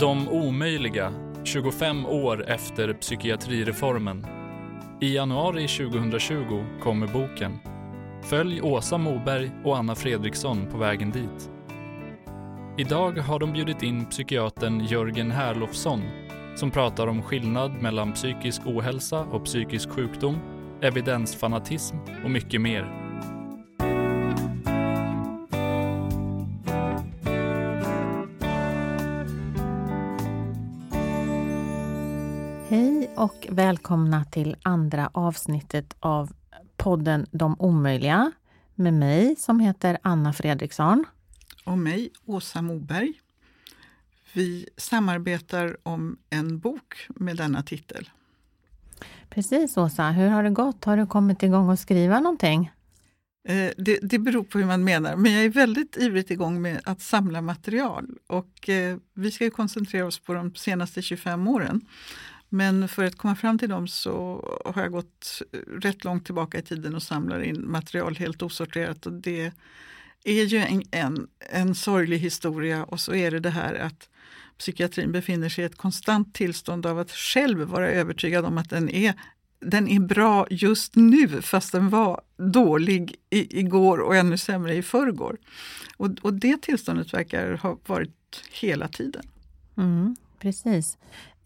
De omöjliga, 25 år efter psykiatrireformen. I januari 2020 kommer boken. Följ Åsa Moberg och Anna Fredriksson på vägen dit. Idag har de bjudit in psykiatern Jörgen Herlofsson som pratar om skillnad mellan psykisk ohälsa och psykisk sjukdom, evidensfanatism och mycket mer. Välkomna till andra avsnittet av podden De omöjliga med mig som heter Anna Fredriksson. Och mig, Åsa Moberg. Vi samarbetar om en bok med denna titel. Precis Åsa, hur har det gått? Har du kommit igång och skriva någonting? Eh, det, det beror på hur man menar, men jag är väldigt ivrigt igång med att samla material. Och eh, vi ska koncentrera oss på de senaste 25 åren. Men för att komma fram till dem så har jag gått rätt långt tillbaka i tiden och samlar in material helt osorterat. Och det är ju en, en, en sorglig historia och så är det det här att psykiatrin befinner sig i ett konstant tillstånd av att själv vara övertygad om att den är den är bra just nu fast den var dålig i, igår och ännu sämre i förrgår. Och, och det tillståndet verkar ha varit hela tiden. Mm, precis.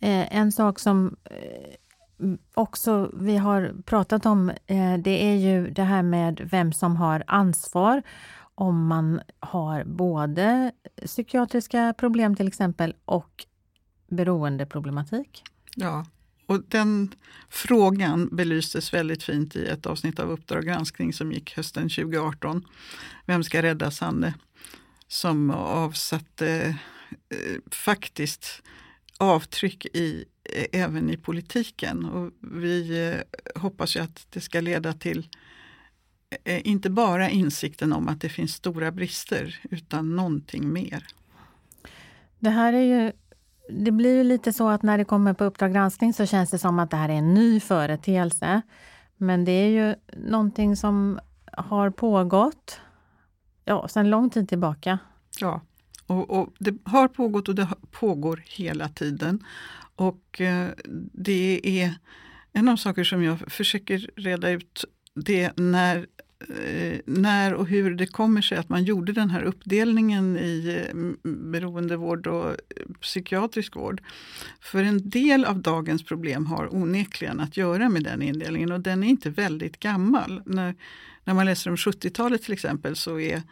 Eh, en sak som eh, också vi har pratat om, eh, det är ju det här med vem som har ansvar om man har både psykiatriska problem till exempel och beroendeproblematik. Ja, och den frågan belystes väldigt fint i ett avsnitt av Uppdrag granskning som gick hösten 2018. Vem ska rädda Sanne? Som avsatte eh, faktiskt avtryck i, eh, även i politiken. Och vi eh, hoppas ju att det ska leda till eh, inte bara insikten om att det finns stora brister, utan någonting mer. Det här är ju det blir ju lite så att när det kommer på Uppdrag granskning så känns det som att det här är en ny företeelse. Men det är ju någonting som har pågått ja, sedan lång tid tillbaka. Ja, och, och, det har pågått och det pågår hela tiden. Och eh, det är en av saker som jag försöker reda ut det när, eh, när och hur det kommer sig att man gjorde den här uppdelningen i eh, beroendevård och eh, psykiatrisk vård. För en del av dagens problem har onekligen att göra med den indelningen och den är inte väldigt gammal. När, när man läser om 70-talet till exempel så är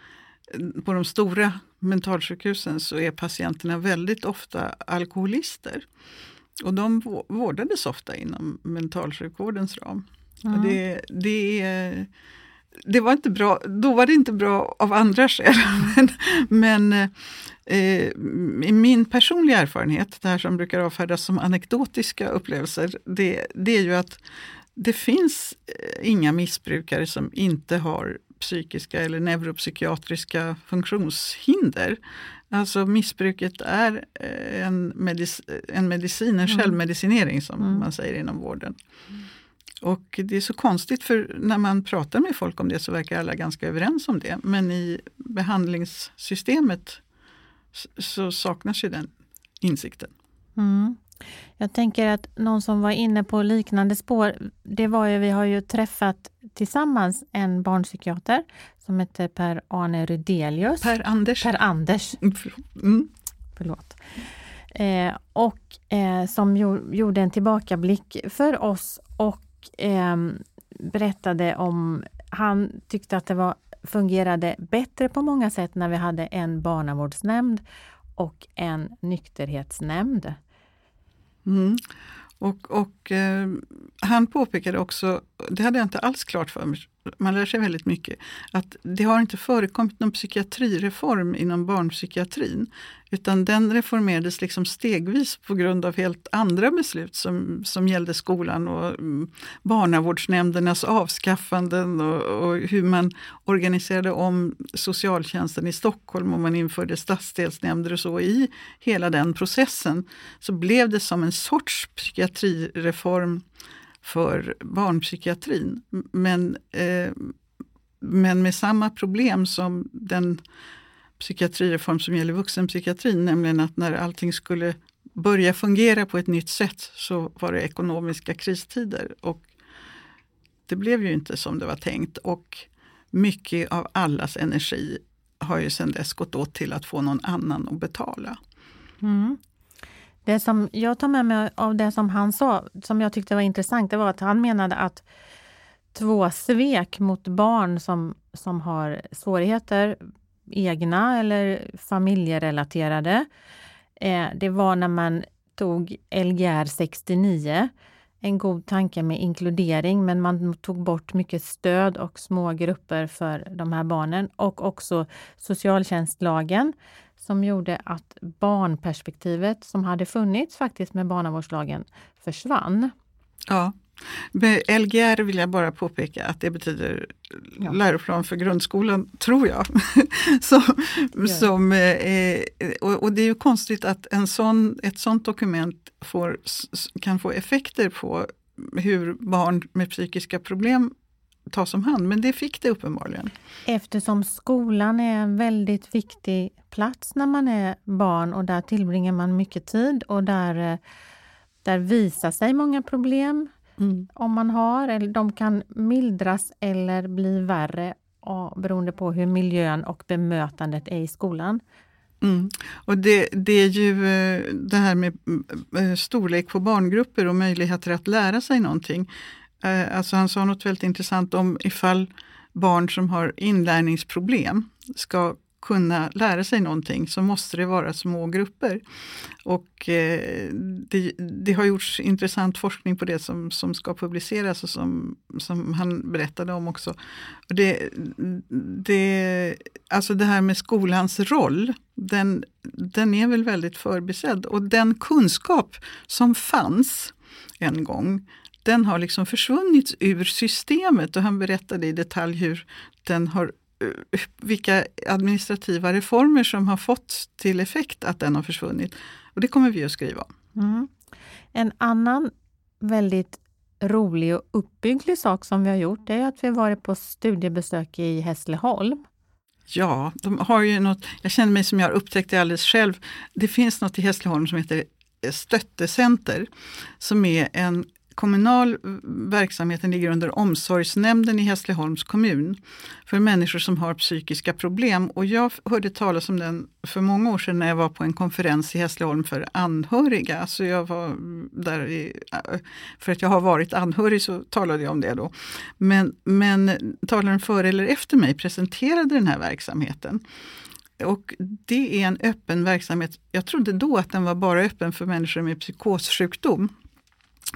på de stora mentalsjukhusen så är patienterna väldigt ofta alkoholister. Och de vårdades ofta inom mentalsjukvårdens ram. Mm. Det, det, det var inte bra, då var det inte bra av andra skäl. Mm. men eh, i min personliga erfarenhet, det här som brukar avfärdas som anekdotiska upplevelser, det, det är ju att det finns eh, inga missbrukare som inte har psykiska eller neuropsykiatriska funktionshinder. Alltså missbruket är eh, en, medic en medicin, en mm. självmedicinering som mm. man säger inom vården. Och det är så konstigt för när man pratar med folk om det så verkar alla ganska överens om det. Men i behandlingssystemet så saknas ju den insikten. Mm. Jag tänker att någon som var inne på liknande spår, det var ju, vi har ju träffat tillsammans en barnpsykiater som heter Per-Arne Rydelius. Per-Anders. Per-Anders. Mm. Förlåt. Eh, och eh, som jo, gjorde en tillbakablick för oss och eh, berättade om, han tyckte att det var, fungerade bättre på många sätt när vi hade en barnavårdsnämnd och en nykterhetsnämnd. Mm. Och, och eh, han påpekade också, det hade jag inte alls klart för mig, man lär sig väldigt mycket, att det har inte förekommit någon psykiatrireform inom barnpsykiatrin. Utan den reformerades liksom stegvis på grund av helt andra beslut som, som gällde skolan och mm, barnavårdsnämndernas avskaffanden och, och, hur man organiserade om socialtjänsten i Stockholm och man införde stadsdelsnämnder och så. I hela den processen så blev det som en sorts psykiatrireform för barnpsykiatrin. Men, eh, men med samma problem som den psykiatrireform som gäller vuxenpsykiatrin, nämligen att när allting skulle börja fungera på ett nytt sätt så var det ekonomiska kristider. Och det blev ju inte som det var tänkt och mycket av allas energi har ju sedan dess gått åt till att få någon annan att betala. Mm. Det som jag tar med mig av det som han sa, som jag tyckte var intressant, det var att han menade att två svek mot barn som, som har svårigheter, egna eller familjerelaterade. Eh, det var när man tog Lgr 69, en god tanke med inkludering, men man tog bort mycket stöd och små grupper för de här barnen och också socialtjänstlagen som gjorde att barnperspektivet som hade funnits faktiskt med barnavårdslagen försvann. Ja. Med Lgr vill jag bara påpeka att det betyder ja. läroplan för grundskolan, tror jag. som, ja. som, eh, och, och, det är ju konstigt att en sån, ett sånt dokument får, kan få effekter på hur barn med psykiska problem tas om hand, men det fick det uppenbarligen. Eftersom skolan är en väldigt viktig plats när man är barn och där tillbringar man mycket tid och där, eh, där visar sig många problem mm. om man har, eller de kan mildras eller bli värre beroende på hur miljön och bemötandet är i skolan. Mm. Och det, det, är ju eh, det här med eh, storlek på barngrupper och möjligheter att lära sig någonting. Eh, alltså han sa något väldigt intressant om ifall barn som har inlärningsproblem ska kunna lära sig någonting så måste det vara små grupper. Och eh, det, det, har gjorts intressant forskning på det som, som ska publiceras och som, som han berättade om också. Det, det, alltså det här med skolans roll, den, den är väl väldigt förbisedd. Och den kunskap som fanns en gång, den har liksom försvunnit ur systemet och han berättade i detalj hur den har Eh, vilka administrativa reformer som har fått till effekt att den har försvunnit. Och det kommer vi att skriva om. Mm. En annan väldigt rolig och uppbygglig sak som vi har gjort är att vi har varit på studiebesök i Hässleholm. Ja, de har ju något, jag känner mig som jag har upptäckt det alldeles själv. Det finns något i Hässleholm som heter Stöttecenter som är en kommunal verksamheten ligger under omsorgsnämnden i Hässleholms kommun för människor som har psykiska problem. Och jag hörde talas om den för många år sedan när jag var på en konferens i Hässleholm för anhöriga. Så jag var där i, äh, för att jag har varit anhörig så talade jag om det då. Men, men talaren före eller efter mig presenterade den här verksamheten. Och det är en öppen verksamhet. Jag trodde då att den var bara öppen för människor med psykossjukdom.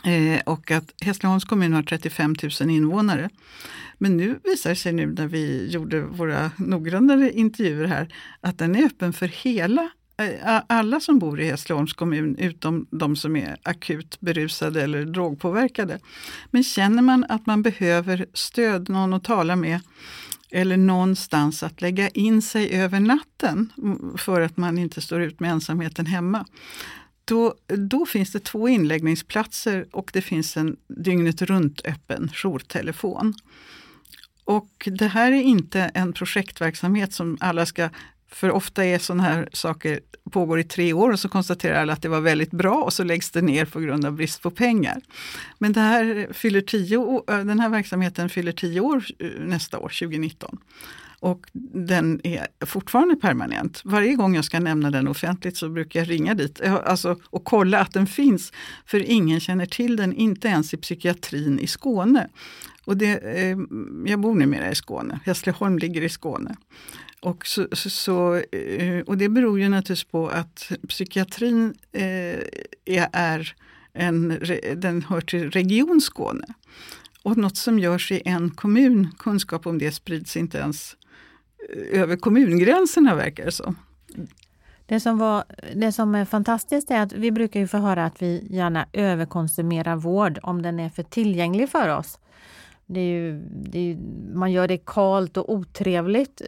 Eh, och att Hässleholms kommun har 35 000 invånare. Men nu visar det sig nu när vi gjorde våra noggrannare intervjuer här att den är öppen för hela eh, alla som bor i Hässleholms kommun utom de som är akut berusade eller drogpåverkade. Men känner man att man behöver stöd, någon att tala med eller någonstans att lägga in sig över natten för att man inte står ut med ensamheten hemma, då, då finns det två inläggningsplatser och det finns en dygnet runt öppen jourtelefon. Och det här är inte en projektverksamhet som alla ska för ofta är sådana här saker pågår i tre år och så konstaterar alla att det var väldigt bra och så läggs det ner på grund av brist på pengar. Men det här fyller tio, den här verksamheten fyller tio år eh, nästa år, 2019. Och den är fortfarande permanent. Varje gång jag ska nämna den offentligt så brukar jag ringa dit alltså, och kolla att den finns. För ingen känner till den, inte ens i psykiatrin i Skåne. Och det, eh, jag bor numera i Skåne, Hässleholm ligger i Skåne. Och, så, så, eh, och det beror ju naturligtvis på att psykiatrin eh, är en, den hör till Region Skåne. Och något som görs i en kommun, kunskap om det sprids inte ens över kommungränserna verkar det som. Det som, var, det som är fantastiskt är att vi brukar ju få höra att vi gärna överkonsumerar vård om den är för tillgänglig för oss. Det är ju, det är, man gör det kalt och otrevligt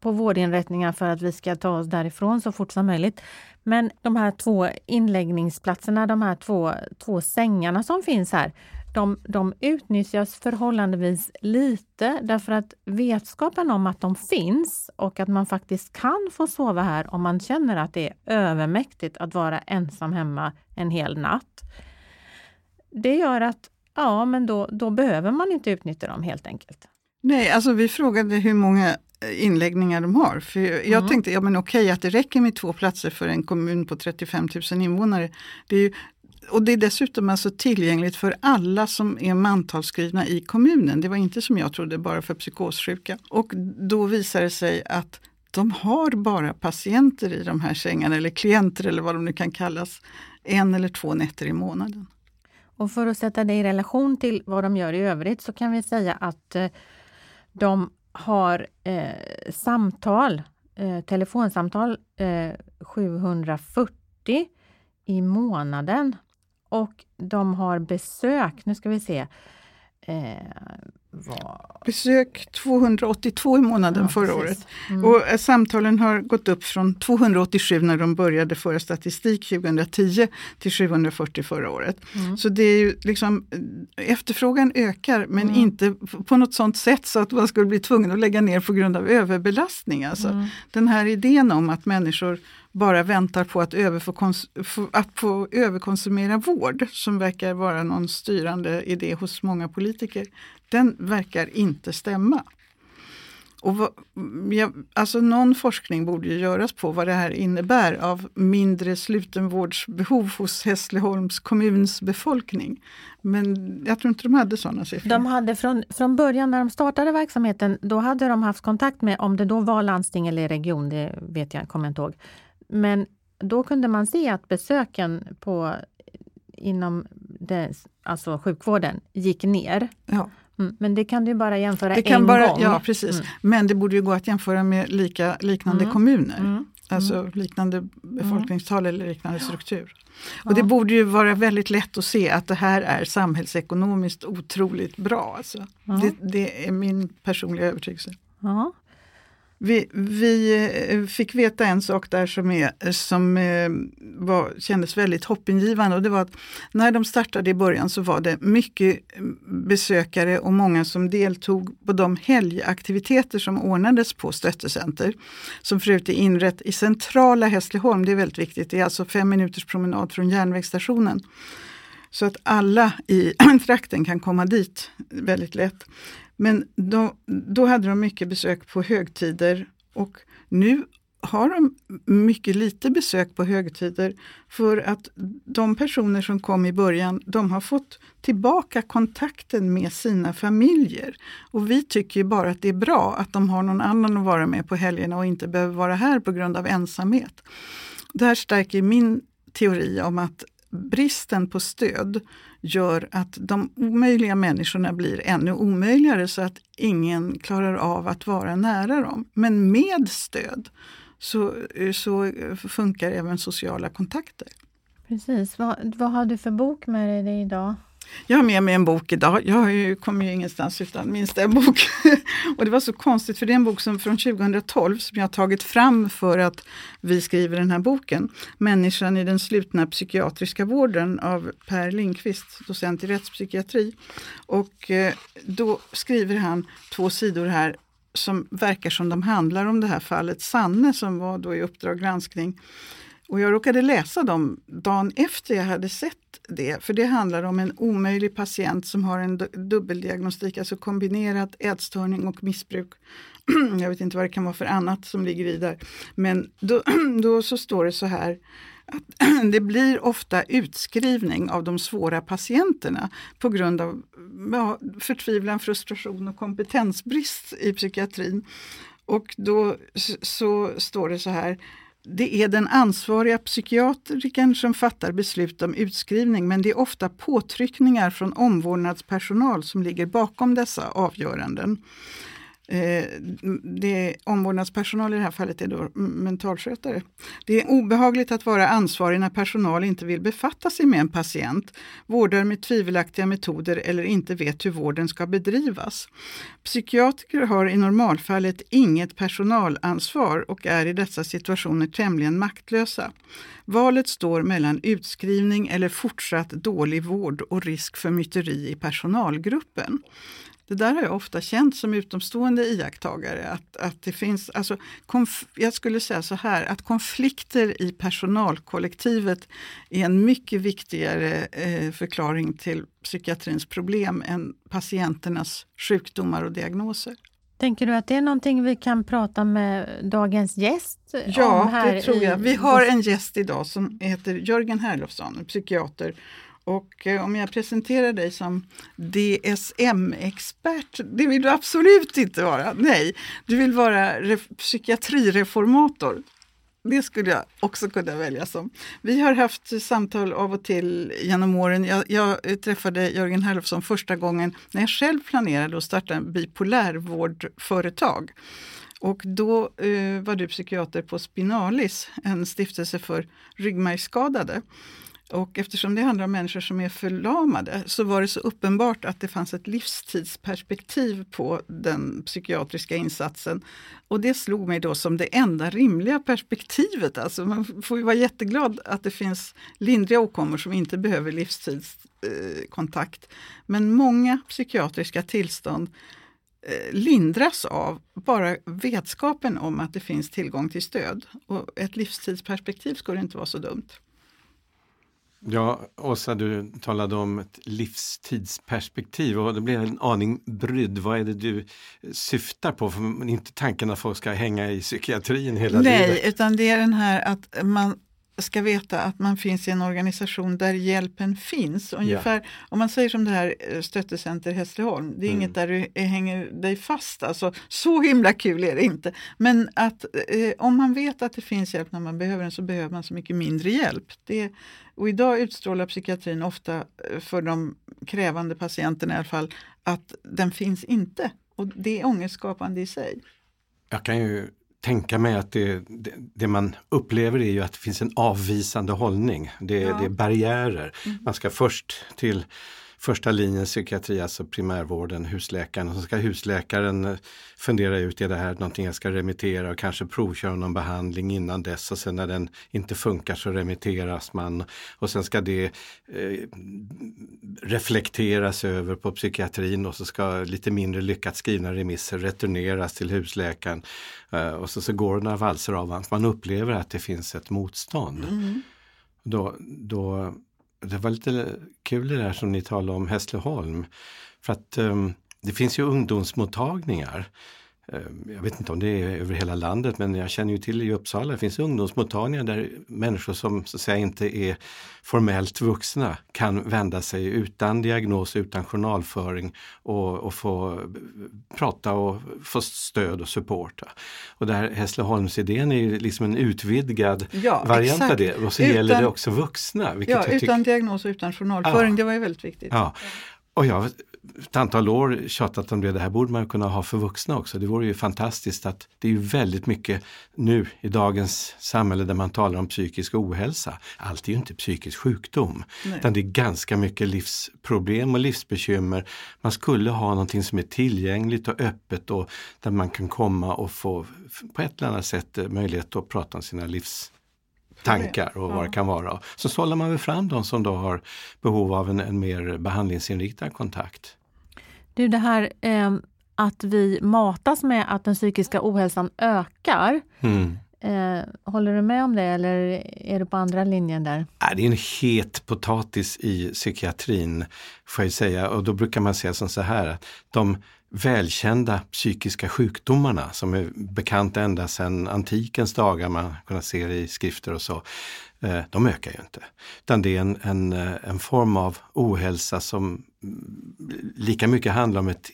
på vårdinrättningar för att vi ska ta oss därifrån så fort som möjligt. Men de här två inläggningsplatserna, de här två, två sängarna som finns här, de, de utnyttjas förhållandevis lite därför att vetskapen om att de finns och att man faktiskt kan få sova här om man känner att det är övermäktigt att vara ensam hemma en hel natt. Det gör att ja, men då, då behöver man inte utnyttja dem helt enkelt. Nej, alltså vi frågade hur många inläggningar de har. För jag mm. tänkte, ja men okej att det räcker med två platser för en kommun på 35 000 invånare. Det är ju, och det är dessutom alltså tillgängligt för alla som är mantalsskrivna i kommunen. Det var inte som jag trodde bara för psykossjuka. Och då visar det sig att de har bara patienter i de här sängarna, eller klienter eller vad de nu kan kallas, en eller två nätter i månaden. Och för att sätta det i relation till vad de gör i övrigt så kan vi säga att eh, de har eh, samtal, eh, telefonsamtal eh, 740 i månaden och de har besök, nu ska vi se, eh. Besök 282 i månaden ja, förra precis. året. Mm. Och eh, samtalen har gått upp från 287 när de började föra statistik 2010 till 740 förra året. Mm. Så det är ju liksom, eh, efterfrågan ökar men mm. inte på något sånt sätt så att man skulle bli tvungen att lägga ner på grund av överbelastning. Alltså, mm. Den här idén om att människor bara väntar på att, att få överkonsumera vård, som verkar vara någon styrande idé hos många politiker, den verkar inte stämma. Och vad, mm, ja, alltså någon forskning borde ju göras på vad det här innebär av mindre slutenvårdsbehov hos Hässleholms kommuns befolkning. Men jag tror inte de hade sådana siffror. De hade från, från början när de startade verksamheten, då hade de haft kontakt med, om det då var landsting eller region, det vet jag, kommer jag inte ihåg. Men då kunde man se att besöken på, inom det, alltså sjukvården gick ner. Ja. Mm, men det kan du bara jämföra det kan en bara, gång. Ja, precis. Mm. Men det borde ju gå att jämföra med lika, liknande mm. kommuner. Mm. Alltså mm. liknande befolkningstal eller liknande struktur. Ja. Och det borde ju vara väldigt lätt att se att det här är samhällsekonomiskt otroligt bra. Alltså. Det, det, är min personliga övertygelse. Ja. Vi, vi, eh, fick veta en sak där som, är, som eh, var, kändes väldigt hoppingivande och det var att när de startade i början så var det mycket mm, besökare och många som deltog på de helgaktiviteter som ordnades på Stöttecenter. Som förut är inrätt i centrala Hässleholm, det är väldigt viktigt, det är alltså fem minuters promenad från järnvägsstationen. Så att alla i trakten kan komma dit väldigt lätt. Men då, då hade de mycket besök på högtider och nu har de mycket lite besök på högtider för att de personer som kom i början, de har fått tillbaka kontakten med sina familjer. Och vi tycker bara att det är bra att de har någon annan att vara med på helgerna och inte behöver vara här på grund av ensamhet. Det här stärker min teori om att bristen på stöd gör att de omöjliga människorna blir ännu omöjligare så att ingen klarar av att vara nära dem. Men med stöd så, så funkar även sociala kontakter. Precis. Vad, vad har du för bok med dig idag? Jag har med mig en bok idag. Jag kommer ju ingenstans utan minst en bok. och det var så konstigt för det är en bok som från 2012 som jag tagit fram för att vi skriver den här boken. Människan i den slutna psykiatriska vården av Per Lindqvist, docent i rättspsykiatri. Och eh, då skriver han två sidor här som verkar som de handlar om det här fallet Sanne som var då i Uppdrag granskning. Och jag råkade läsa dem dagen efter jag hade sett det, för det handlar om en omöjlig patient som har en dubbeldiagnostik, alltså kombinerat ätstörning och missbruk. jag vet inte vad det kan vara för annat som ligger i där. Men då, då så står det så här att det blir ofta utskrivning av de svåra patienterna på grund av ja, förtvivlan, frustration och kompetensbrist i psykiatrin. Och då så står det så här det är den ansvariga psykiatrikern som fattar beslut om utskrivning men det är ofta påtryckningar från omvårdnadspersonal som ligger bakom dessa avgöranden. Eh, det omvårdnadspersonal i det här fallet är då mentalskötare. Det är obehagligt att vara ansvarig när personal inte vill befatta sig med en patient, vårdar med tvivelaktiga metoder eller inte vet hur vården ska bedrivas. Psykiatriker har i normalfallet inget personalansvar och är i dessa situationer tämligen maktlösa. Valet står mellan utskrivning eller fortsatt dålig vård och risk för myteri i personalgruppen. Det där har jag ofta känt som utomstående iakttagare. Att, att det finns, alltså, jag skulle säga så här, att konflikter i personalkollektivet är en mycket viktigare eh, förklaring till psykiatrins problem än patienternas sjukdomar och diagnoser. Tänker du att det är någonting vi kan prata med dagens gäst ja, det tror jag. Vi har en gäst idag som heter Jörgen Herlofsson, psykiater och eh, om jag presenterar dig som DSM-expert, det vill du absolut inte vara. Nej, du vill vara psykiatrireformator. Det skulle jag också kunna välja som. Vi har haft samtal av och till genom åren. Jag, jag eh, träffade Jörgen Herlofsson första gången när jag själv planerade att starta en bipolärvårdföretag. Och då eh, var du psykiater på Spinalis, en stiftelse för ryggmärgsskadade. Och eftersom det handlar om människor som är förlamade så var det så uppenbart att det fanns ett livstidsperspektiv på den psykiatriska insatsen. Och det slog mig då som det enda rimliga perspektivet. Alltså man får ju vara jätteglad att det finns lindriga åkommor som inte behöver livstidskontakt. Men många psykiatriska tillstånd eh, lindras av bara vetskapen om att det finns tillgång till stöd. Och ett livstidsperspektiv skulle inte vara så dumt. Ja, Åsa, du talade om ett livstidsperspektiv och det blev en aning brydd. Vad är det du syftar på? För inte tanken att folk ska hänga i psykiatrin hela Nej, livet. Nej, utan det är den här att man ska veta att man finns i en organisation där hjälpen finns. Ungefär, ja. Om man säger som det här eh, stöttecenter Hässleholm, det är mm. inget där du hänger dig fast. Alltså, så himla kul är det inte. Men att eh, om man vet att det finns hjälp när man behöver den så behöver man så mycket mindre hjälp. Det, och idag utstrålar psykiatrin ofta eh, för de krävande patienterna i alla fall att den finns inte. Och det är ångestskapande i sig. Jag kan ju tänka mig att det, det, det, man upplever är ju att det finns en avvisande hållning. Det, ja. det är barriärer. Mm. Man ska först till första linjens psykiatri, alltså primärvården, husläkaren. Och så ska husläkaren eh, fundera ut, är det här någonting jag ska remittera och kanske provköra någon behandling innan dess och sen när den inte funkar så remitteras man. Och sen ska det eh, reflekteras över på psykiatrin och så ska lite mindre lyckat skrivna remisser returneras till husläkaren. Eh, och så, så går det några valser av, man upplever att det finns ett motstånd. Mm. Då, då det var lite kul det där som ni talade om Hässleholm. För att um, det finns ju ungdomsmottagningar. Um, jag vet inte om det är över hela landet men jag känner ju till i Uppsala, det finns ungdomsmottagningar där människor som så att säga inte är formellt vuxna kan vända sig utan diagnos, utan journalföring och, och få prata och få stöd och support. Och där Hässleholmsidén är liksom en utvidgad ja, variant exakt. av det och så utan, gäller det också vuxna. Ja, utan diagnos och utan journalföring, ja. det var ju väldigt viktigt. Ja. Och jag ett antal år tjatat om det, det här borde man kunna ha för vuxna också. Det vore ju fantastiskt att det är ju väldigt mycket nu i dagens samhälle där man talar om psykisk ohälsa. Allt är ju inte psykisk sjukdom, Nej. utan det är ganska mycket livsproblem och livsbekymmer. Man skulle ha någonting som är tillgängligt och öppet och där man kan komma och få på ett eller annat sätt eh, möjlighet att prata om sina livs tankar och vad det kan vara. Så sållar man väl fram de som då har behov av en, en mer behandlingsinriktad kontakt. Du, det här eh, att vi matas med att den psykiska ohälsan ökar. Mm. Eh, håller du med om det eller är du på andra linjen där? Det är en het potatis i psykiatrin, får jag säga. Och då brukar man säga som så här att de välkända psykiska sjukdomarna som är bekanta ända sedan antikens dagar, man kunnat se det i skrifter och så, eh, de ökar ju inte. Utan det är en, en, eh, en form av ohälsa som mm, lika mycket handlar om ett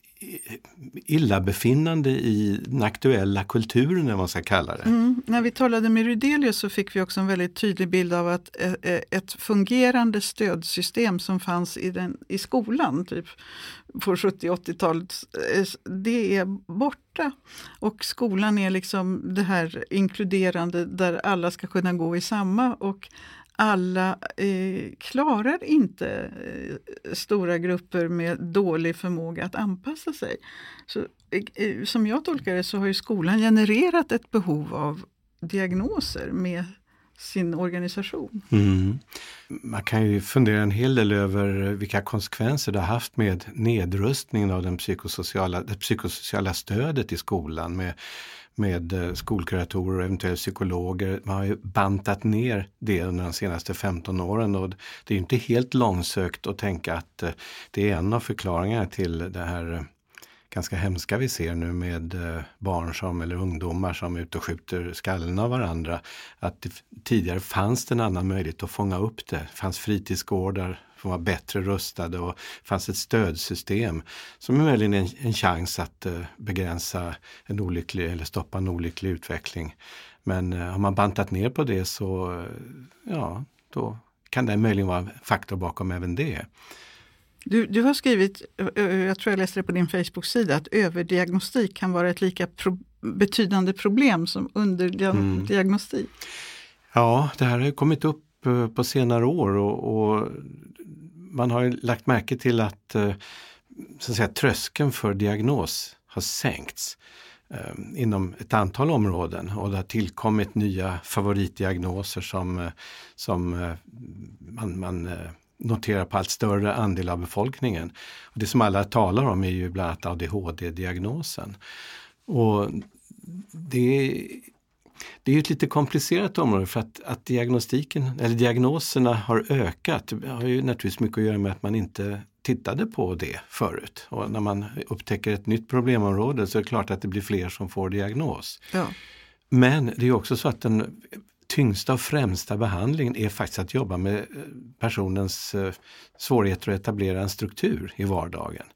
illabefinnande i den aktuella kulturen, eller vad man ska kalla det. Mm. När vi talade med Rydelius så fick vi också en väldigt tydlig bild av att eh, eh, ett fungerande stödsystem som fanns i, den, i skolan typ på 70-80-talet, eh, det är borta. Och skolan är liksom det här inkluderande där alla ska kunna gå i samma. Och alla eh, klarar inte eh, stora grupper med dålig förmåga att anpassa sig. Så, eh, eh, som jag tolkar det så har ju skolan genererat ett behov av diagnoser med sin organisation. Mm. Man kan ju fundera en hel del över vilka konsekvenser det har haft med nedrustningen av den psykosociala, det psykosociala stödet i skolan med med eh, skolkuratorer och eventuellt psykologer. Man har ju bantat ner det under de senaste 15 åren och det är inte helt långsökt att tänka att eh, det är en av förklaringarna till det här eh, ganska hemska vi ser nu med barn som, eller ungdomar som är ute och skjuter skallen av varandra. Att det, tidigare fanns det en annan möjlighet att fånga upp det. Det fanns fritidsgårdar, var bättre rustade och fanns ett stödsystem som är möjligen en, en chans att uh, begränsa en olycklig eller stoppa en olycklig utveckling. Men uh, har man bantat ner på det så uh, ja, då kan det möjligen vara en faktor bakom även det. Du, du har skrivit, jag tror jag läste det på din Facebook-sida, att överdiagnostik kan vara ett lika pro betydande problem som underdiagnostik. Mm. Ja, det här har kommit upp Eh, på senare år och, och man har lagt märke till att, eh, så att säga, tröskeln för diagnos har sänkts eh, inom ett antal områden och det har tillkommit nya favoritdiagnoser som, som man, man noterar på allt större andel av befolkningen. Och det som alla talar om är ju bland annat ADHD-diagnosen. Och det det är ett lite komplicerat område för att, att diagnostiken, eller diagnoserna har ökat. Det har ju naturligtvis mycket att göra med att man inte tittade på det förut. Och när man upptäcker ett nytt problemområde så är det klart att det blir fler som får diagnos. Ja. Men det är också så att den tyngsta och främsta behandlingen är faktiskt att jobba med eh, personens eh, svårigheter att etablera en struktur i vardagen.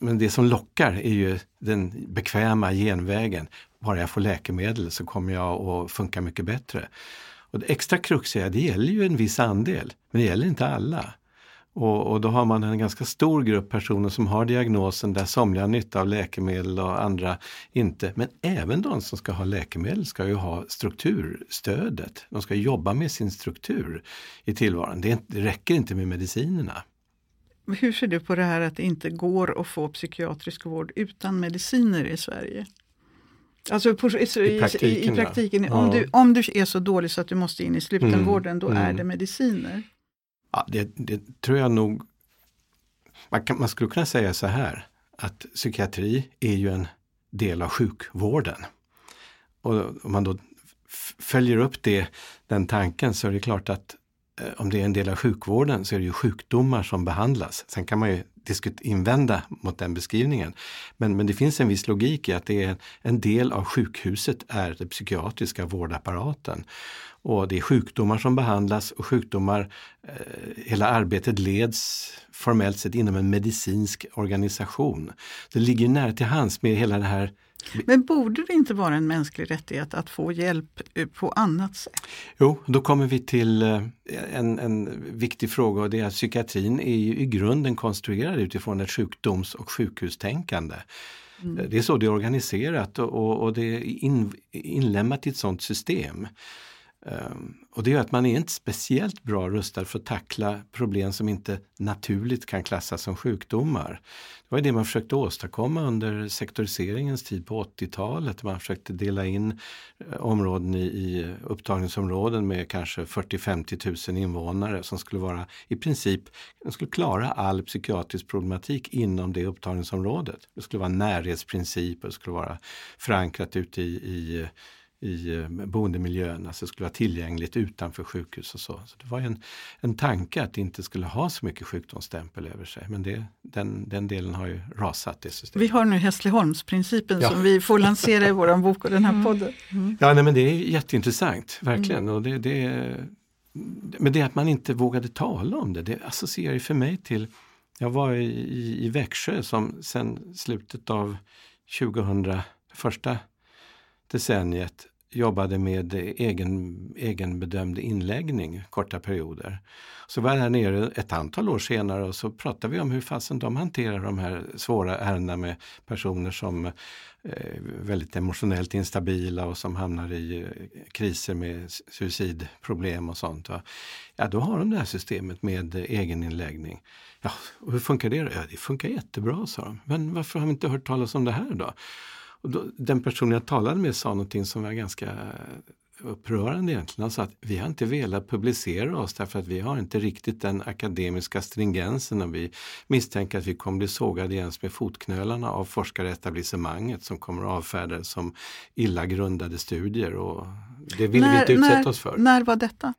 Men det som lockar är ju den bekväma genvägen bara jag får läkemedel så kommer jag att funka mycket bättre. Och det extra kruxiga, det gäller ju en viss andel, men det gäller inte alla. Och, och, då har man en ganska stor grupp personer som har diagnosen där somliga har nytta av läkemedel och andra inte. Men även de som ska ha läkemedel ska ju ha strukturstödet. De ska jobba med sin struktur i tillvaron. Det, det räcker inte med medicinerna. Hur ser du på det här att det inte går att få psykiatrisk vård utan mediciner i Sverige? Alltså på, i, I praktiken, i, i praktiken ja. om, du, om du är så dålig så att du måste in i slutenvården, mm. då mm. är det mediciner. Ja, det, det tror jag nog. Man, kan, man skulle kunna säga så här att psykiatri är ju en del av sjukvården. Och om man då följer upp det, den tanken så är det klart att Eh, om det är en del av sjukvården så är det ju sjukdomar som behandlas. Sen kan man ju invända mot den beskrivningen. Men, men det finns en viss logik i att det är en del av sjukhuset är den psykiatriska vårdapparaten. Och det är sjukdomar som behandlas och sjukdomar, eh, hela arbetet leds formellt sett inom en medicinsk organisation. Det ligger nära till hands med hela det här men borde det inte vara en mänsklig rättighet att få hjälp eh, på annat sätt? Jo, då kommer vi till eh, en, en viktig fråga och det är att psykiatrin är i grunden konstruerad utifrån ett sjukdoms och sjukhustänkande. Mm. Det är så det är organiserat och, och det är in, inlämnat i ett sådant system. Ehm, och det gör att man är inte speciellt bra rustad för att tackla problem som inte naturligt kan klassas som sjukdomar. Det var det man försökte åstadkomma under sektoriseringens tid på 80-talet. Man försökte dela in eh, områden i, i upptagningsområden med kanske 40-50 000 invånare som skulle vara i princip, de skulle klara all psykiatrisk problematik inom det upptagningsområdet. Det skulle vara närhetsprinciper, det skulle vara förankrat ute i, i i eh, boendemiljön, alltså det skulle vara tillgängligt utanför sjukhus och så. så det var en, en tanke att det inte skulle ha så mycket sjukdomsstämpel över sig. Men det, den, den delen har ju rasat. Det systemet. Vi har nu Hässleholmsprincipen ja. som vi får lansera i vår bok och den här mm. podden. Mm. Ja, nej, men det är jätteintressant, verkligen. Mm. Och det, det, men det att man inte vågade tala om det, det associerar för mig till Jag var i, i Växjö som sen slutet av 2000, första decenniet jobbade med egen, egenbedömd inläggning korta perioder. Så var jag där nere ett antal år senare och så pratade vi om hur fasen de hanterar de här svåra ärendena med personer som är eh, väldigt emotionellt instabila och som hamnar i eh, kriser med suicidproblem och sånt. Va? Ja, då har de det här systemet med egeninläggning. Ja, och hur funkar det? Ja, det funkar jättebra, sa de. Men varför har vi inte hört talas om det här då? Och då, den person jag talade med sa någonting som var ganska upprörande egentligen. Han sa att vi har inte velat publicera oss därför att vi har inte riktigt den akademiska stringensen och vi misstänker att vi kommer bli sågade jäms med fotknölarna av forskaretablissemanget som kommer att avfärda det som illa grundade studier och det vill när, vi inte utsätta när, oss för. När var detta?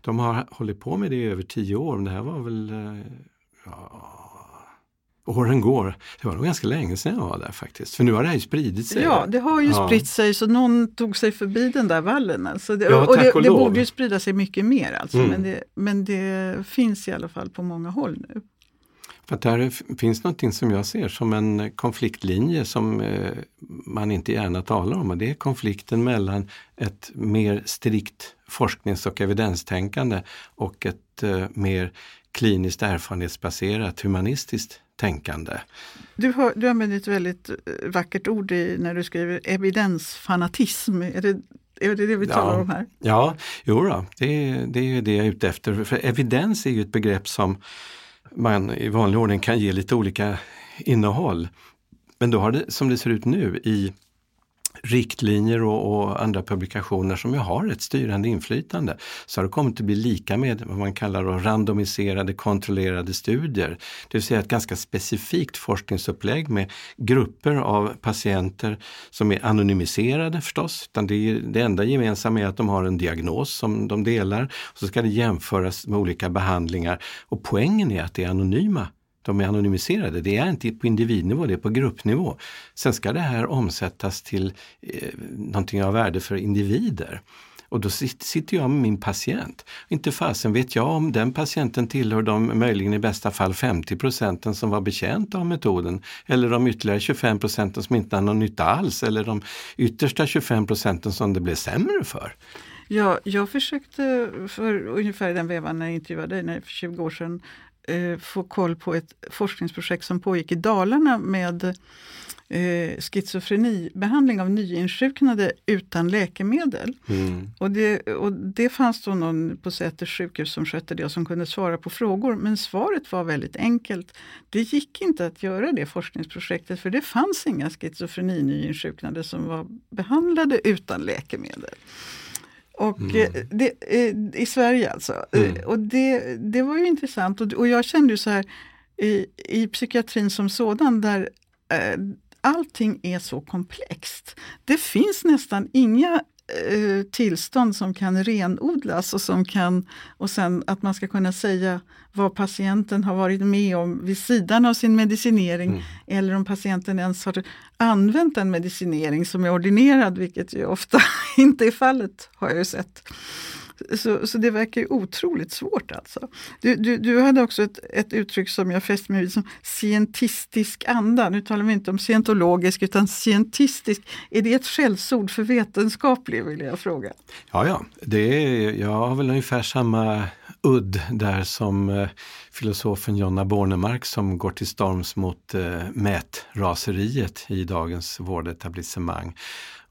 De har hållit på med det i över tio år, men det här var väl eh, ja, åren går. Det var nog ganska länge sedan jag var där faktiskt. För nu har det här ju spridit sig. Ja, det har ju ja. spritt sig så någon tog sig förbi den där vallen. Alltså det, ja, och det, och det borde ju sprida sig mycket mer alltså. Mm. Men, det, men det finns i alla fall på många håll nu. För att där finns någonting som jag ser som en konfliktlinje som eh, man inte gärna talar om och det är konflikten mellan ett mer strikt forsknings och evidenstänkande och ett eh, mer kliniskt erfarenhetsbaserat humanistiskt tänkande. Du, har, du använder ett väldigt eh, vackert ord i, när du skriver evidensfanatism. Är det är det det vi talar ja, om här? Ja, jo då, det, det är det jag är ute efter. För evidens är ju ett begrepp som man i vanlig ordning kan ge lite olika innehåll. Men då har det, som det ser ut nu i riktlinjer och, och, andra publikationer som ju har ett styrande inflytande så har det kommit att bli lika med vad man kallar randomiserade kontrollerade studier. Det vill säga ett ganska specifikt forskningsupplägg med grupper av patienter som är anonymiserade förstås. Utan det, är, det enda gemensamma är att de har en diagnos som de delar och så ska det jämföras med olika behandlingar. Och poängen är att det är anonyma de är anonymiserade. Det är inte på individnivå, det är på gruppnivå. Sen ska det här omsättas till eh, någonting av värde för individer. Och då sitter jag med min patient. Inte fasen vet jag om den patienten tillhör de möjligen i bästa fall 50 procenten som var betjänta av metoden eller de ytterligare 25 procenten som inte har någon nytta alls eller de yttersta 25 procenten som det blev sämre för. Ja, jag försökte för ungefär den vevan när jag intervjuade dig för 20 år sedan eh, få koll på ett forskningsprojekt som pågick i Dalarna med eh, schizofrenibehandling av nyinsjuknade utan läkemedel. Mm. Och, det, och det fanns då någon på Säters sjukhus som skötte det och som kunde svara på frågor. Men svaret var väldigt enkelt. Det gick inte att göra det forskningsprojektet för det fanns inga schizofreni nyinsjuknade som var behandlade utan läkemedel. Och mm. Eh, det, eh, I Sverige alltså. Mm. Eh, och det, det var ju intressant och, och jag kände ju så här i, i psykiatrin som sådan där eh, allting är så komplext. Det finns nästan inga Eh, tillstånd som kan renodlas och som kan och sen att man ska kunna säga vad patienten har varit med om vid sidan av sin medicinering mm. eller om patienten ens har använt en medicinering som är ordinerad, vilket ju ofta inte är fallet har jag ju sett. Så, så det verkar ju otroligt svårt alltså. Du, du, du hade också ett, ett uttryck som jag fäste mig vid som scientistisk anda. Nu talar vi inte om scientologisk utan scientistisk. Är det ett skällsord för vetenskaplig vill jag fråga? Ja, ja. Det är, jag har väl ungefär samma udd där som eh, filosofen Jonna Bornemark som går till storms mot eh, mätraseriet i dagens vårdetablissemang.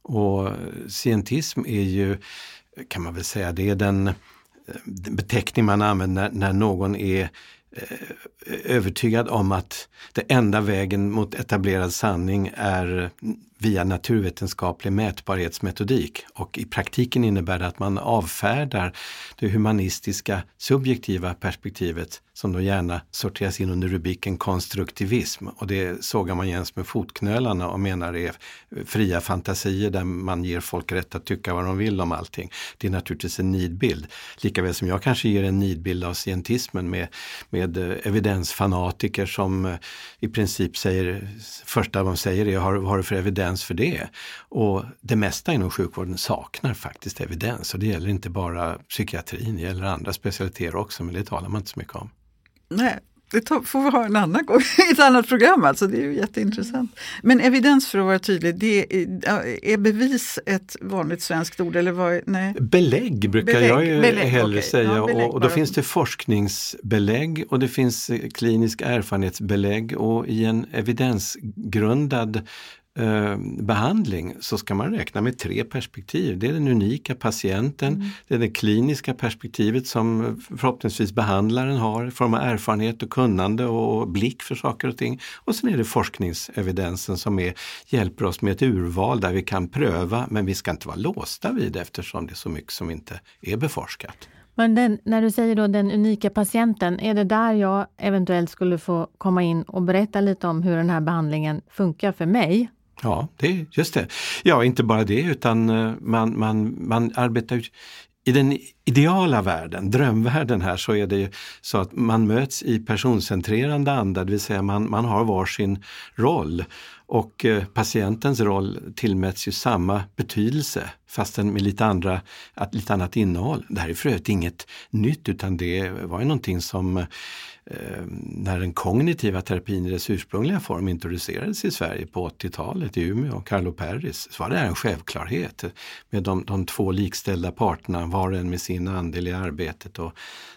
Och scientism är ju kan man väl säga, det är den eh, beteckning man använder när, när någon är eh, övertygad om att den enda vägen mot etablerad sanning är via naturvetenskaplig mätbarhetsmetodik. Och i praktiken innebär det att man avfärdar det humanistiska subjektiva perspektivet som då gärna sorteras in under rubriken konstruktivism. Och det sågar man jäms med fotknölarna och menar är fria fantasier där man ger folk rätt att tycka vad de vill om allting. Det är naturligtvis en nidbild. Likaväl som jag kanske ger en nidbild av scientismen med, med eh, evidensfanatiker som eh, i princip säger, första de säger är, har, vad har du för evidens för det? Och det mesta inom sjukvården saknar faktiskt evidens och det gäller inte bara psykiatrin, det gäller andra specialiteter också men det talar man inte så mycket om. Nej, det får vi ha en annan gång, i ett annat program alltså. Det är ju jätteintressant. Men evidens för att vara tydlig, det är, är bevis ett vanligt svenskt ord? Eller vad, nej? Belägg brukar Belägg, jag ju belägg, hellre okej. säga Ja, belägg och, och då bara. finns det forskningsbelägg och det finns eh, klinisk erfarenhetsbelägg och i en evidensgrundad eh, behandling så ska man räkna med tre perspektiv. Det är den unika patienten, Mm. det är det kliniska perspektivet som förhoppningsvis behandlaren har i form av erfarenhet och kunnande och blick för saker och ting. Och sen är det forskningsevidensen som är, hjälper oss med ett urval där vi kan pröva men vi ska inte vara låsta vid det eftersom det är så mycket som inte är beforskat. Men den, när du säger då den unika patienten, är det där jag eventuellt skulle få komma in och berätta lite om hur den här behandlingen funkar för mig? Ja, det, just det. Ja, inte bara det utan eh, man, man, man arbetar ju i den ideala världen, drömvärlden här, så är det ju så att man möts i personcentrerande anda, det vill säga man, man har varsin roll. Och eh, patientens roll tillmäts ju samma betydelse fastän med lite, andra, lite annat innehåll. Det här är för övrigt inget nytt utan det var ju någonting som Ehm, när den kognitiva terapin i dess ursprungliga form introducerades i Sverige på 80-talet i Umeå, och Carlo Perris, så var det en självklarhet med de, de två likställda parterna, var och en med sin andel i arbetet och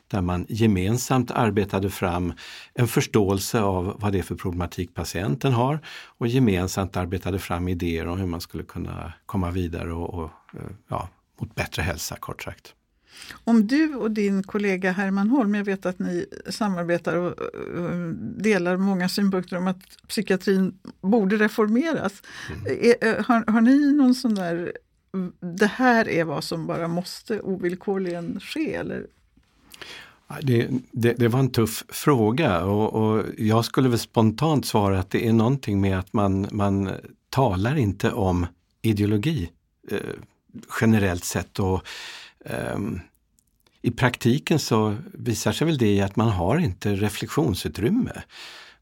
där man gemensamt arbetade fram en förståelse av vad det är för problematik patienten har och gemensamt arbetade fram idéer om hur man skulle kunna komma vidare och, och eh, ja, mot bättre hälsa kort sagt. Om du och din kollega Herman Holm, jag vet att ni samarbetar och och delar många synpunkter om att psykiatrin borde reformeras. Är- Har, har ni någon sån där, det här är vad som bara måste ovillkorligen ske? Eller? Det, det, det var en tuff fråga och, och jag skulle väl spontant svara att det är någonting med att man, man talar inte om ideologi eh, generellt sett. Och, um, I praktiken så visar sig väl det i att man har inte reflektionsutrymme.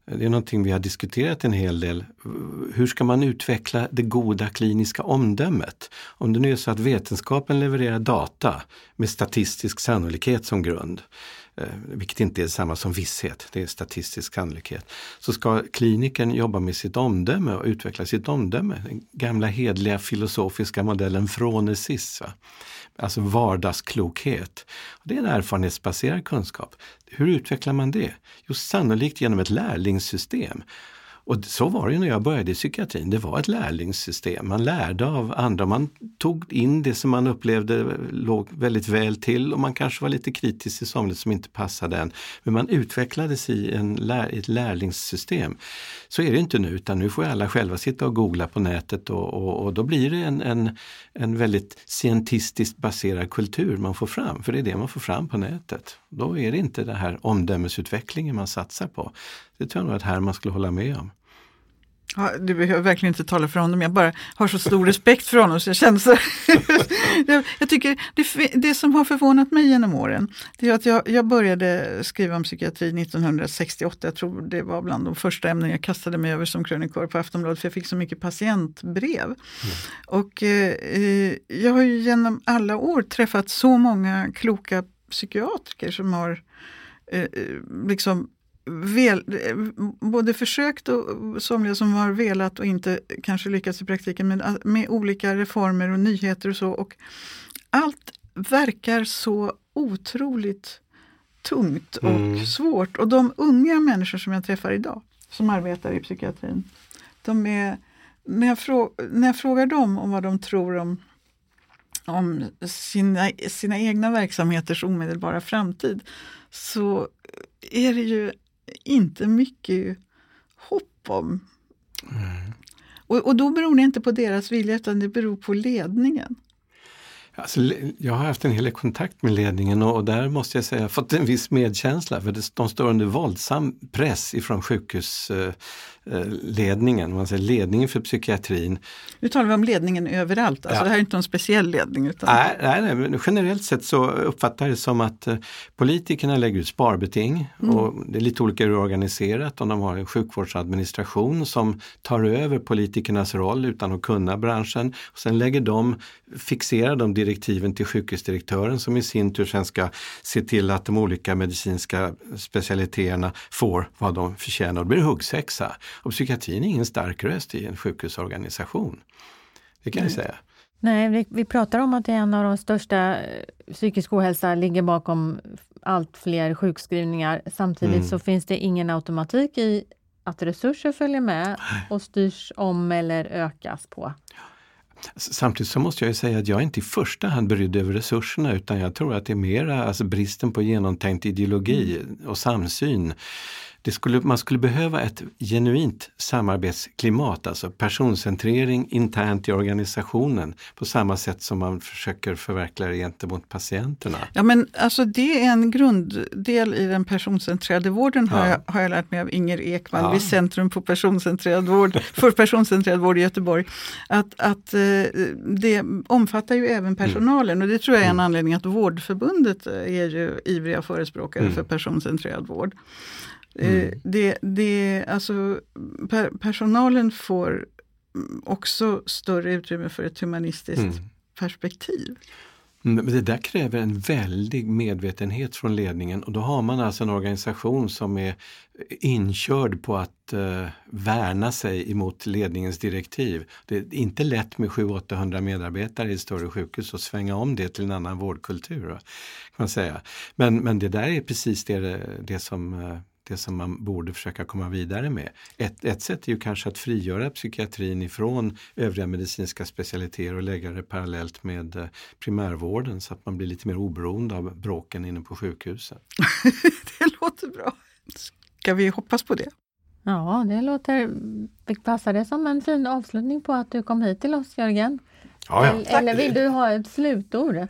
Det är någonting vi har diskuterat en hel del. Hur ska man utveckla det goda kliniska omdömet? Om det nu är så att vetenskapen levererar data med statistisk sannolikhet som grund, Eh, vilket inte är samma som visshet, det är statistisk sannolikhet, så ska klinikern jobba med sitt omdöme och utveckla sitt omdöme. Den gamla hedliga filosofiska modellen från Va? Alltså vardagsklokhet. Det är en erfarenhetsbaserad kunskap. Hur utvecklar man det? Jo, sannolikt genom ett lärlingssystem. Och så var det ju när jag började i psykiatrin. Det var ett lärlingssystem. Man lärde av andra. Man tog in det som man upplevde eh, låg väldigt väl till och man kanske var lite kritisk till somligt som inte passade en. Men man utvecklades i en lär, ett lärlingssystem. Så är det inte nu utan nu får alla själva sitta och googla på nätet och, och, och då blir det en, en, en väldigt scientistiskt baserad kultur man får fram. För det är det man får fram på nätet. Då är det inte den här omdömesutvecklingen man satsar på. Det tror jag nog att Herman skulle hålla med om. Ja, du behöver verkligen inte tala för honom, jag bara har så stor respekt för honom så jag känner så jag, tycker det, det som har förvånat mig genom åren, det är att jag, jag började skriva om psykiatri 1968. Jag tror det var bland de första ämnen jag kastade mig över som krönikör på Aftonbladet för jag fick så mycket patientbrev. Och eh, eh, jag har ju genom alla år träffat så många kloka psykiatriker som har eh, liksom vel, både försökt och somliga som har velat och inte kanske lyckats i praktiken med, med olika reformer och nyheter och så. Och allt verkar så otroligt tungt och Mm. svårt. Och de unga människor som jag träffar idag som arbetar i psykiatrin, de är, när, jag frå, när jag frågar dem om vad de tror om om sina, sina egna verksamheters omedelbara framtid så är det ju inte mycket hopp om. Och, och då beror det inte på deras vilja utan det beror på ledningen. Alltså, jag har haft en hel del kontakt med ledningen och, och där måste jag säga fått en viss medkänsla för det, de står under våldsam press ifrån sjukhusledningen eh, ledningen, man säger ledningen för psykiatrin. Nu talar vi om ledningen överallt, alltså Ja. det här är inte någon speciell ledning. Utan... Nej, nej, nej, men generellt sett så uppfattar jag det som att eh, politikerna lägger ut sparbeting och det är lite olika hur det är organiserat. Om de har en sjukvårdsadministration som tar över politikernas roll utan att kunna branschen. Och sen lägger de, fixerar de direktiven till sjukhusdirektören som i sin tur sen ska se till att de olika medicinska specialiteterna får vad de förtjänar. Och det blir huggsexa. Och psykiatrin är ingen stark röst i en sjukhusorganisation. Det kan jag säga. Nej, vi, vi pratar om att det är en av de största eh, psykisk ohälsa ligger bakom allt fler sjukskrivningar. Samtidigt Mm. så finns det ingen automatik i att resurser följer med och styrs om eller ökas på. Samtidigt så måste jag ju säga att jag inte i första hand brydd över resurserna utan jag tror att det är mera alltså bristen på genomtänkt ideologi och samsyn. Det skulle, man skulle behöva ett genuint samarbetsklimat, alltså personcentrering internt i organisationen på samma sätt som man försöker förverkliga det gentemot patienterna. Ja, men alltså det är en grunddel i den personcentrerade vården har, Ja. jag, har jag lärt mig av Inger Ekman Ja. vid Centrum på personcentrerad vård, för personcentrerad vård i Göteborg. Att, att eh, det omfattar ju även personalen och det tror jag är en anledning att Vårdförbundet är ju ivriga förespråkare Mm. för personcentrerad vård. Mm. Eh, det, det, alltså, per, personalen får mm, också större utrymme för ett humanistiskt Mm. perspektiv. Mm, Men det där kräver en väldig medvetenhet från ledningen och då har man alltså en organisation som är inkörd på att eh, värna sig emot ledningens direktiv. Det är inte lätt med 700-800 medarbetare i ett större sjukhus att svänga om det till en annan vårdkultur. Kan man säga. Men, men det där är precis det, det som eh, det som man borde försöka komma vidare med. Ett, ett sätt är ju kanske att frigöra psykiatrin ifrån övriga medicinska specialiteter och lägga det parallellt med eh, primärvården så att man blir lite mer oberoende av bråken inne på sjukhusen. Det låter bra. Ska vi hoppas på det? Ja, det låter... Passar det som en fin avslutning på att du kom hit till oss, Jörgen? eller, eller vill du ha ett slutord?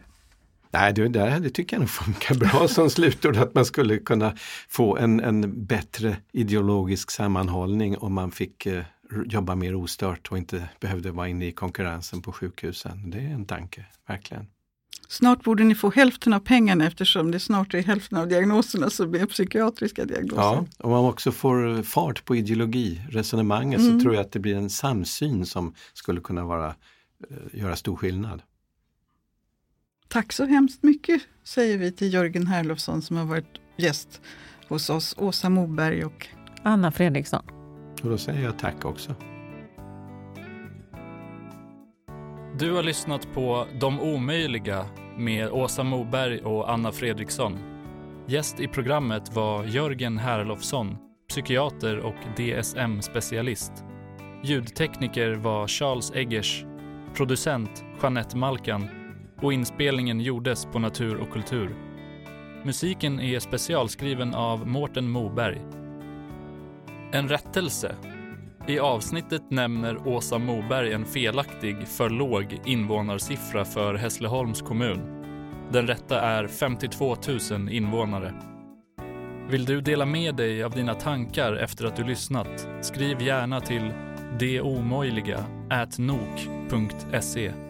Nej, det, det, det tycker jag nog funkar bra som slutord att man skulle kunna få en, en bättre ideologisk sammanhållning om man fick eh, jobba mer ostört och inte behövde vara inne i konkurrensen på sjukhusen. Det är en tanke, verkligen. Snart borde ni få hälften av pengarna eftersom det snart är hälften av diagnoserna som är psykiatriska diagnoser. Ja, om man också får fart på ideologiresonemanget Mm. så tror jag att det blir en samsyn som skulle kunna vara, eh, göra stor skillnad. Tack så hemskt mycket säger vi till Jörgen Herlofsson som har varit gäst hos oss, Åsa Moberg och Anna Fredriksson. Och då säger jag tack också. Du har lyssnat på De omöjliga med Åsa Moberg och Anna Fredriksson. Gäst i programmet var Jörgen Herlofsson, psykiater och DSM-specialist. Ljudtekniker var Charles Eggers, producent Jeanette Malkan och inspelningen gjordes på Natur och kultur. Musiken är specialskriven av Mårten Moberg. En rättelse i avsnittet nämner Åsa Moberg en felaktig, för låg invånarsiffra för Hässleholms kommun. Den rätta är 52 000 invånare. Vill du dela med dig av dina tankar efter att du lyssnat? Skriv gärna till deomöjliga.nok.se